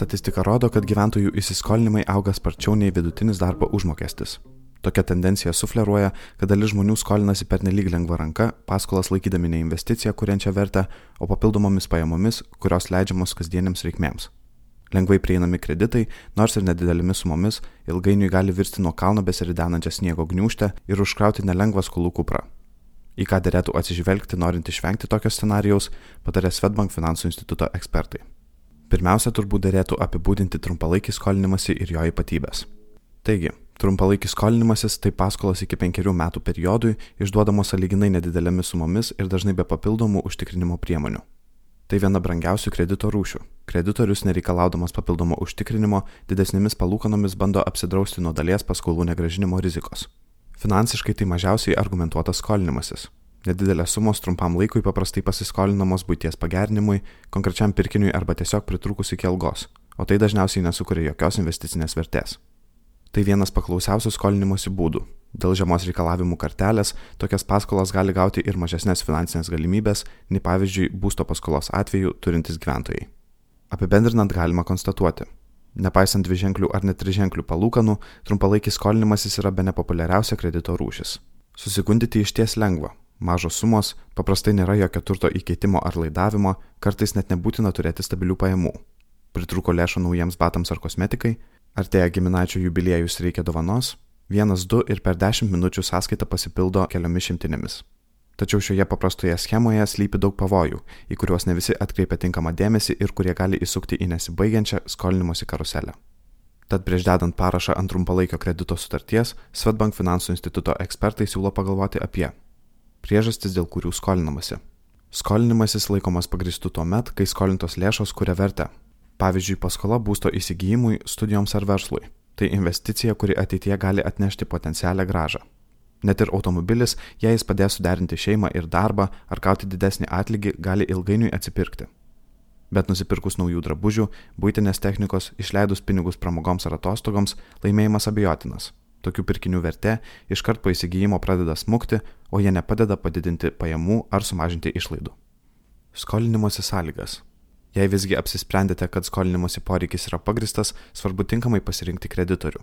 Statistika rodo, kad gyventojų įsiskolinimai auga sparčiau nei vidutinis darbo užmokestis. Tokia tendencija sufleruoja, kad dalis žmonių skolinasi per nelyg lengvą ranką, paskolas laikydami ne investiciją kuriančią vertę, o papildomomis pajamomis, kurios leidžiamos kasdieniams reikmėms. Lengvai prieinami kreditai, nors ir nedidelėmis sumomis, ilgainiui gali virsti nuo kalno besiridenančią sniego gniužtę ir užkrauti nelengvą skolų kuprą. Į ką dėlėtų atsižvelgti norint išvengti tokio scenarijaus, patarė Svetbank finansų instituto ekspertai. Pirmiausia, turbūt dėlėtų apibūdinti trumpalaikį skolinimąsi ir jo ypatybės. Taigi, trumpalaikis skolinimasis tai paskolos iki penkerių metų periodui, išduodamos saliginai nedidelėmis sumomis ir dažnai be papildomų užtikrinimo priemonių. Tai viena brangiausių kredito rūšių. Kreditorius nereikalaudamas papildomo užtikrinimo didesnėmis palūkanomis bando apsidrausti nuo dalies paskolų negražinimo rizikos. Finansiškai tai mažiausiai argumentuotas skolinimasis. Nedidelės sumos trumpam laikui paprastai pasiskolinamos būties pagerinimui, konkrečiam pirkiniui arba tiesiog pritrukus iki algos, o tai dažniausiai nesukuria jokios investicinės vertės. Tai vienas paklausiausių skolinimosi būdų. Dėl žemos reikalavimų kartelės tokias paskolas gali gauti ir mažesnės finansinės galimybės, nei pavyzdžiui būsto paskolos atveju turintys gyventojai. Apibendrinant galima konstatuoti. Nepaisant dviženklių ar net triženklių palūkanų, trumpalaikis skolinimasis yra be nepopuliariausia kredito rūšis. Susikundyti iš ties lengva. Mažos sumos, paprastai nėra jokio turto įkeitimo ar laidavimo, kartais net nebūtina turėti stabilių pajamų. Pritruko lėšų naujiems batams ar kosmetikai, Artėja giminaičio jubiliejus reikia dovanos, vienas, du ir per dešimt minučių sąskaita pasipildo keliomis šimtinėmis. Tačiau šioje paprastoje schemoje slypi daug pavojų, į kuriuos ne visi atkreipia tinkamą dėmesį ir kurie gali įsukti į nesibaigiančią skolinimosi karuselę. Tad prieš dedant parašą ant trumpalaikio kredito sutarties, Svetbank finansų instituto ekspertai siūlo pagalvoti apie priežastis, dėl kurių skolinamasi. Skolinimasis laikomas pagristų tuo met, kai skolintos lėšos kuria vertę, Pavyzdžiui, paskola būsto įsigijimui, studijoms ar verslui. Tai investicija, kuri ateityje gali atnešti potencialią gražą. Net ir automobilis, jei jis padės suderinti šeimą ir darbą ar gauti didesnį atlygį, gali ilgainiui atsipirkti. Bet nusipirkus naujų drabužių, būtinės technikos, išleidus pinigus pramogoms ar atostogoms, laimėjimas abejotinas. Tokių pirkinių vertė iškart po įsigijimo pradeda smukti, o jie nepadeda padidinti pajamų ar sumažinti išlaidų. Skolinimosi sąlygas. Jei visgi apsisprendėte, kad skolinimosi poreikis yra pagristas, svarbu tinkamai pasirinkti kreditorių.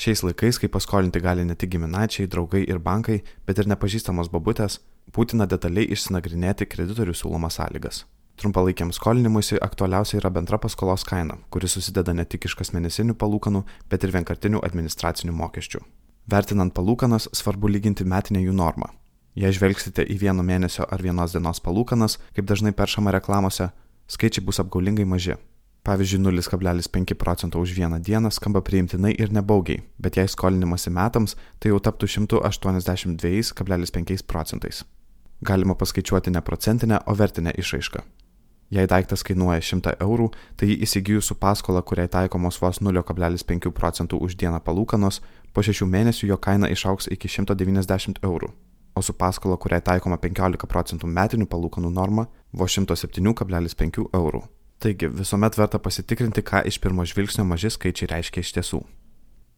Šiais laikais, kai paskolinti gali ne tik giminaičiai, draugai ir bankai, bet ir nepažįstamos babutės, būtina detaliai išsinagrinėti kreditorių siūlomas sąlygas. Trumpalaikiam skolinimuisi aktualiausia yra bendra paskolos kaina, kuri susideda ne tik iš kasmėnesinių palūkanų, bet ir vienkartinių administracinių mokesčių. Vertinant palūkanas, svarbu lyginti metinę jų normą. Jei žvelgsite į vieno mėnesio ar vienos dienos palūkanas, kaip dažnai peršama reklamose, skaičiai bus apgaulingai maži. Pavyzdžiui, 0,5 procento už vieną dieną skamba priimtinai ir nebaugiai, bet jei skolinimasi metams, tai jau taptų 182,5 procentais. Galima paskaičiuoti ne procentinę, o vertinę išraišką. Jei daiktas kainuoja 100 eurų, tai įsigijus su paskola, kuriai taikomos vos 0,5 procentų už dieną palūkanos, po 6 mėnesių jo kaina išauks iki 190 eurų o su paskola, kuriai taikoma 15 procentų metinių palūkanų norma, vos 107,5 eurų. Taigi visuomet verta pasitikrinti, ką iš pirmo žvilgsnio maži skaičiai reiškia iš tiesų.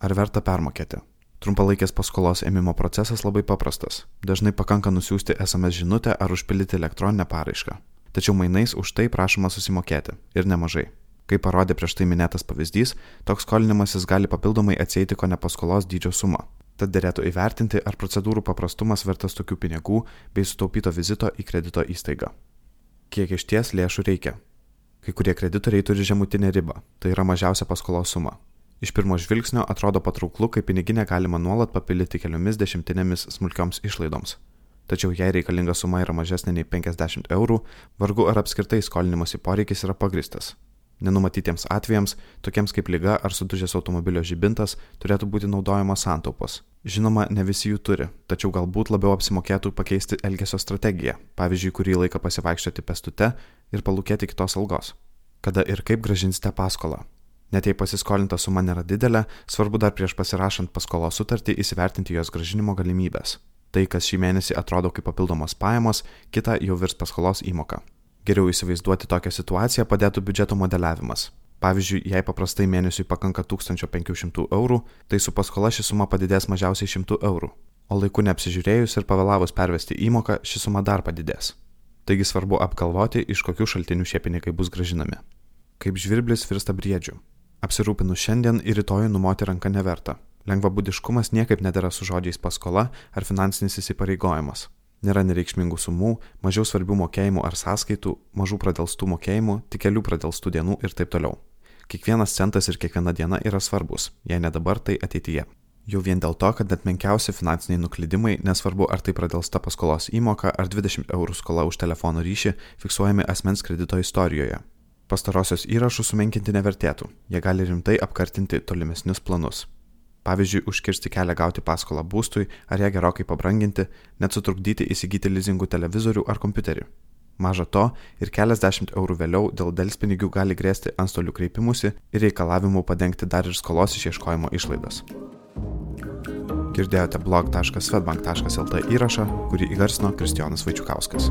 Ar verta permokėti? Trumpalaikės paskolos ėmimo procesas labai paprastas. Dažnai pakanka nusiųsti SMS žinutę ar užpildyti elektroninę paraišką. Tačiau mainais už tai prašoma susimokėti. Ir nemažai. Kaip parodė prieš tai minėtas pavyzdys, toks skolinimasis gali papildomai atsėti ko ne paskolos dydžio sumą. Tad dėlėtų įvertinti, ar procedūrų paprastumas vertas tokių pinigų bei sutaupyto vizito į kredito įstaigą. Kiek iš ties lėšų reikia? Kai kurie kreditoriai turi žemutinę ribą, tai yra mažiausia paskolos suma. Iš pirmo žvilgsnio atrodo patrauklu, kai piniginę galima nuolat papildyti keliomis dešimtinėmis smulkioms išlaidoms. Tačiau jei reikalinga suma yra mažesnė nei 50 eurų, vargu ar apskritai skolinimosi poreikis yra pagristas, Nenumatytiems atvejams, tokiems kaip lyga ar sudužęs automobilio žibintas, turėtų būti naudojamos santaupos. Žinoma, ne visi jų turi, tačiau galbūt labiau apsimokėtų pakeisti elgesio strategiją, pavyzdžiui, kurį laiką pasivaikščioti pestute ir palūkėti kitos algos. Kada ir kaip gražinsite paskolą. Net jei pasiskolinta suma nėra didelė, svarbu dar prieš pasirašant paskolos sutartį įsivertinti jos gražinimo galimybės. Tai, kas šį mėnesį atrodo kaip papildomos pajamos, kita jau virs paskolos įmoka. Geriau įsivaizduoti tokią situaciją padėtų biudžeto modeliavimas. Pavyzdžiui, jei paprastai mėnesiui pakanka 1500 eurų, tai su paskola ši suma padidės mažiausiai 100 eurų, o laiku neapsižiūrėjus ir pavėlavus pervesti įmoką, ši suma dar padidės. Taigi svarbu apgalvoti, iš kokių šaltinių šie pinigai bus gražinami. kaip žvirblis virsta briedžiu. Apsirūpinus šiandien ir rytoj numoti ranką neverta. Lengvabudiškumas niekaip nedėra su žodžiais paskola ar finansinis įsipareigojimas. Nėra nereikšmingų sumų, mažiau svarbių mokėjimų ar sąskaitų, mažų pradėlstų mokėjimų, tik kelių pradėlstų dienų ir taip toliau. Kiekvienas centas ir kiekviena diena yra svarbus, jei ne dabar, tai ateityje. Jau vien dėl to, kad net menkiausi finansiniai nuklydimai, nesvarbu ar tai pradėlsta paskolos įmoka ar 20 eurų skola už telefono ryšį, fiksuojami asmens kredito istorijoje. Pastarosios įrašus sumenkinti nevertėtų, jie gali rimtai apkartinti tolimesnius planus. Pavyzdžiui, užkirsti kelią gauti paskolą būstui ar ją gerokai pabranginti, net sutrukdyti įsigyti lizingų televizorių ar kompiuterį. Maža to, ir keliasdešimt eurų vėliau dėl delspinigių gali grėsti antstolių kreipimusi ir reikalavimų padengti dar ir skolos išieškojimo išlaidas. Girdėjote blog.svetbank.lt įrašą, kurį įgarsino Kristijonas Vaičiukauskas.